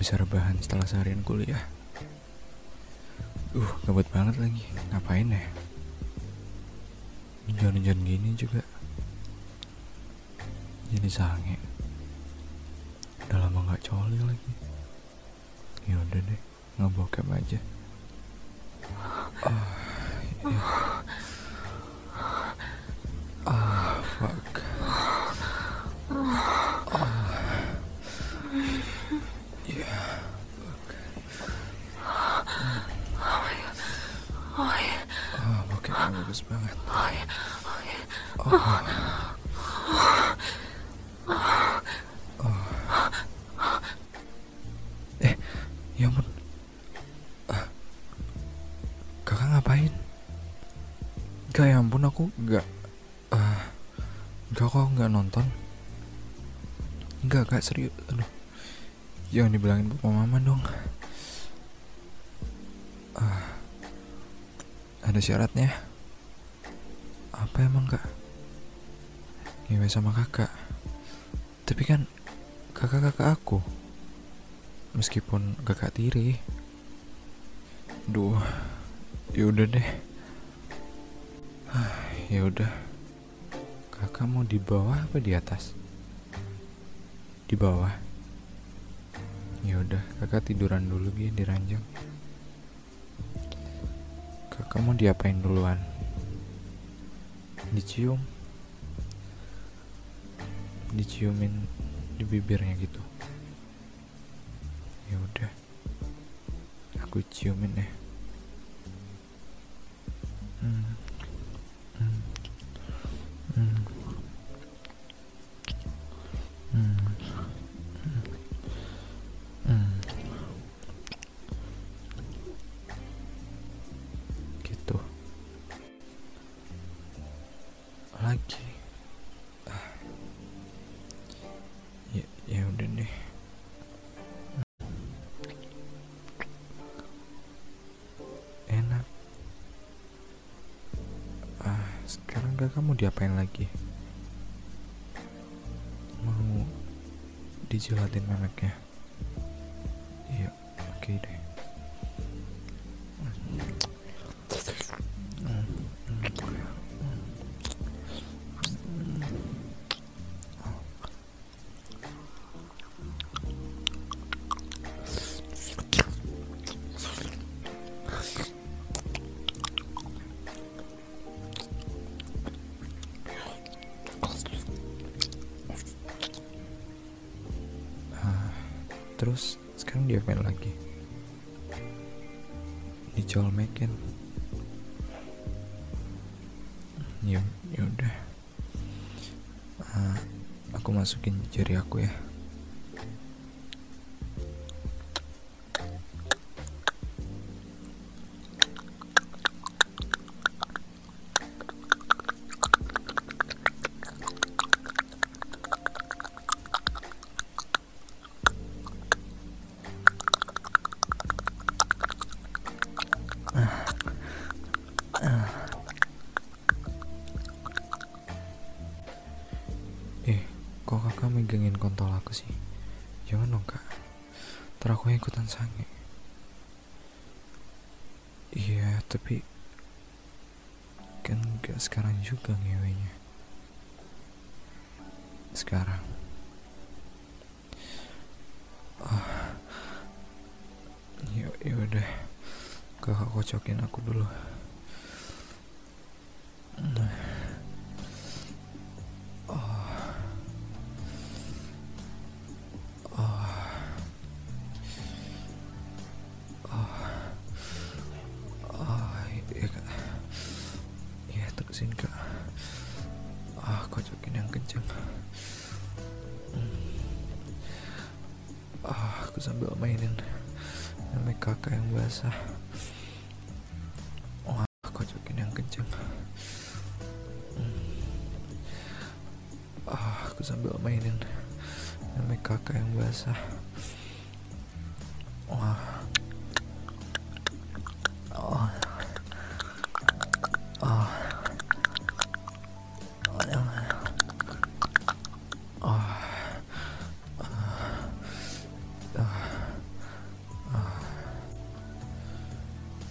bisa rebahan setelah seharian kuliah. Uh, gabut banget lagi. Ngapain ya? Hujan-hujan gini juga. Jadi sange. Udah lama gak coli lagi. Ya udah deh, ngebokep aja. Ah, ya. Gak kok gak nonton? Enggak gak serius. Aduh. Jangan dibilangin papa mama dong. Ah, Ada syaratnya? Apa emang kak? Ngewe sama kakak. Tapi kan Kakak-kakak aku. Meskipun kakak tiri. Duh. Yaudah deh. Ah, ya udah. Kakak mau di bawah apa di atas? Di bawah. Ya udah, kakak tiduran dulu gitu di ranjang. Kakak mau diapain duluan? Dicium. Diciumin di bibirnya gitu. Ya udah. Aku ciumin ya. Hmm. Kamu diapain lagi? Mau dijilatin memeknya? Iya, oke deh. Terus sekarang diapain lagi? Dicolmekin. Ya, ya udah. Ah, aku masukin jari aku ya. Eh, kok kakak megangin kontol aku sih? Jangan dong kak. Ntar aku ikutan sange. Iya, tapi kan gak sekarang juga ngewenya. Sekarang. Ah, ya, ya. Kakak kocokin aku dulu. Terusin kak. Ah, kocokin yang kencang. Hmm. Ah, aku sambil mainin namanya kakak yang basah. Wah, kocokin yang kencang. Hmm. Ah, aku sambil mainin namanya kakak yang basah. Wah.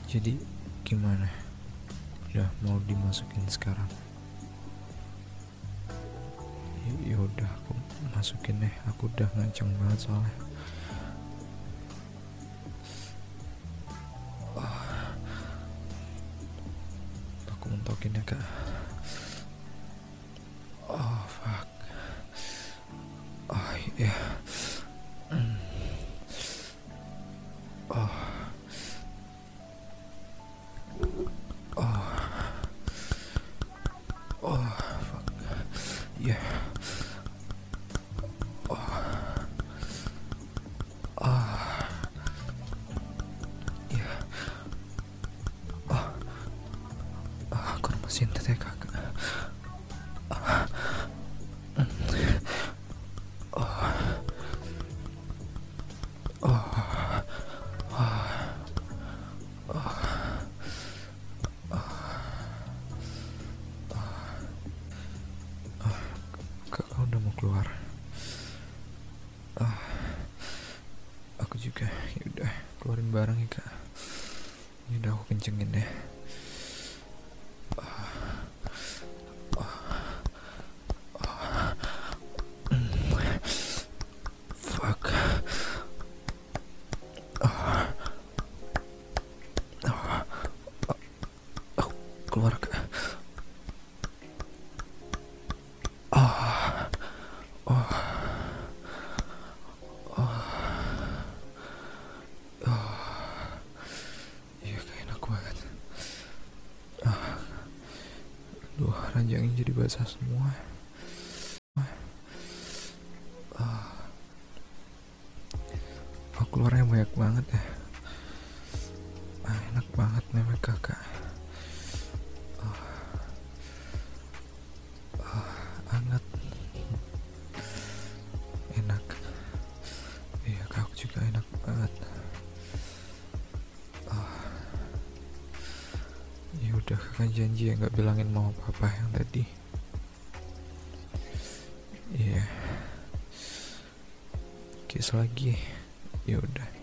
Jadi gimana? Udah mau dimasukin sekarang? Ya, ya udah aku masukin deh. Aku udah ngancang banget soalnya. Oh keluar. Ah, aku juga. Ya udah, keluarin barang ya kak. Ini udah aku kencengin deh. Oh. Oh. Oh. Iya kayak enak banget. Ah. Duh, ranjangnya jadi basah semua. Ah. Oh, keluarnya banyak banget ya janji ya nggak bilangin mau apa-apa yang tadi. Iya. Yeah. kiss lagi. Ya udah